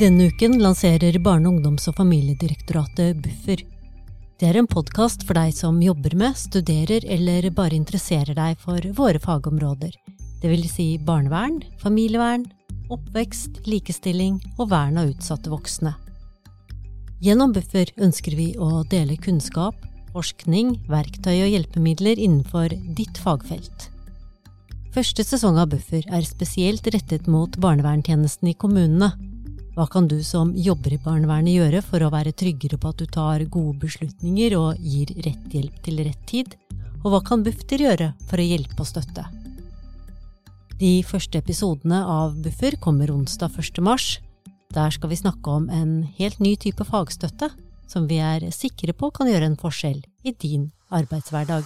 Denne uken lanserer Barne-, ungdoms- og familiedirektoratet Buffer. Det er en podkast for deg som jobber med, studerer eller bare interesserer deg for våre fagområder, det vil si barnevern, familievern, oppvekst, likestilling og vern av utsatte voksne. Gjennom Buffer ønsker vi å dele kunnskap, forskning, verktøy og hjelpemidler innenfor ditt fagfelt. Første sesong av Buffer er spesielt rettet mot barnevernstjenesten i kommunene. Hva kan du som jobber i barnevernet gjøre for å være tryggere på at du tar gode beslutninger og gir rett hjelp til rett tid? Og hva kan Bufdir gjøre for å hjelpe og støtte? De første episodene av Buffer kommer onsdag 1. mars. Der skal vi snakke om en helt ny type fagstøtte som vi er sikre på kan gjøre en forskjell i din arbeidshverdag.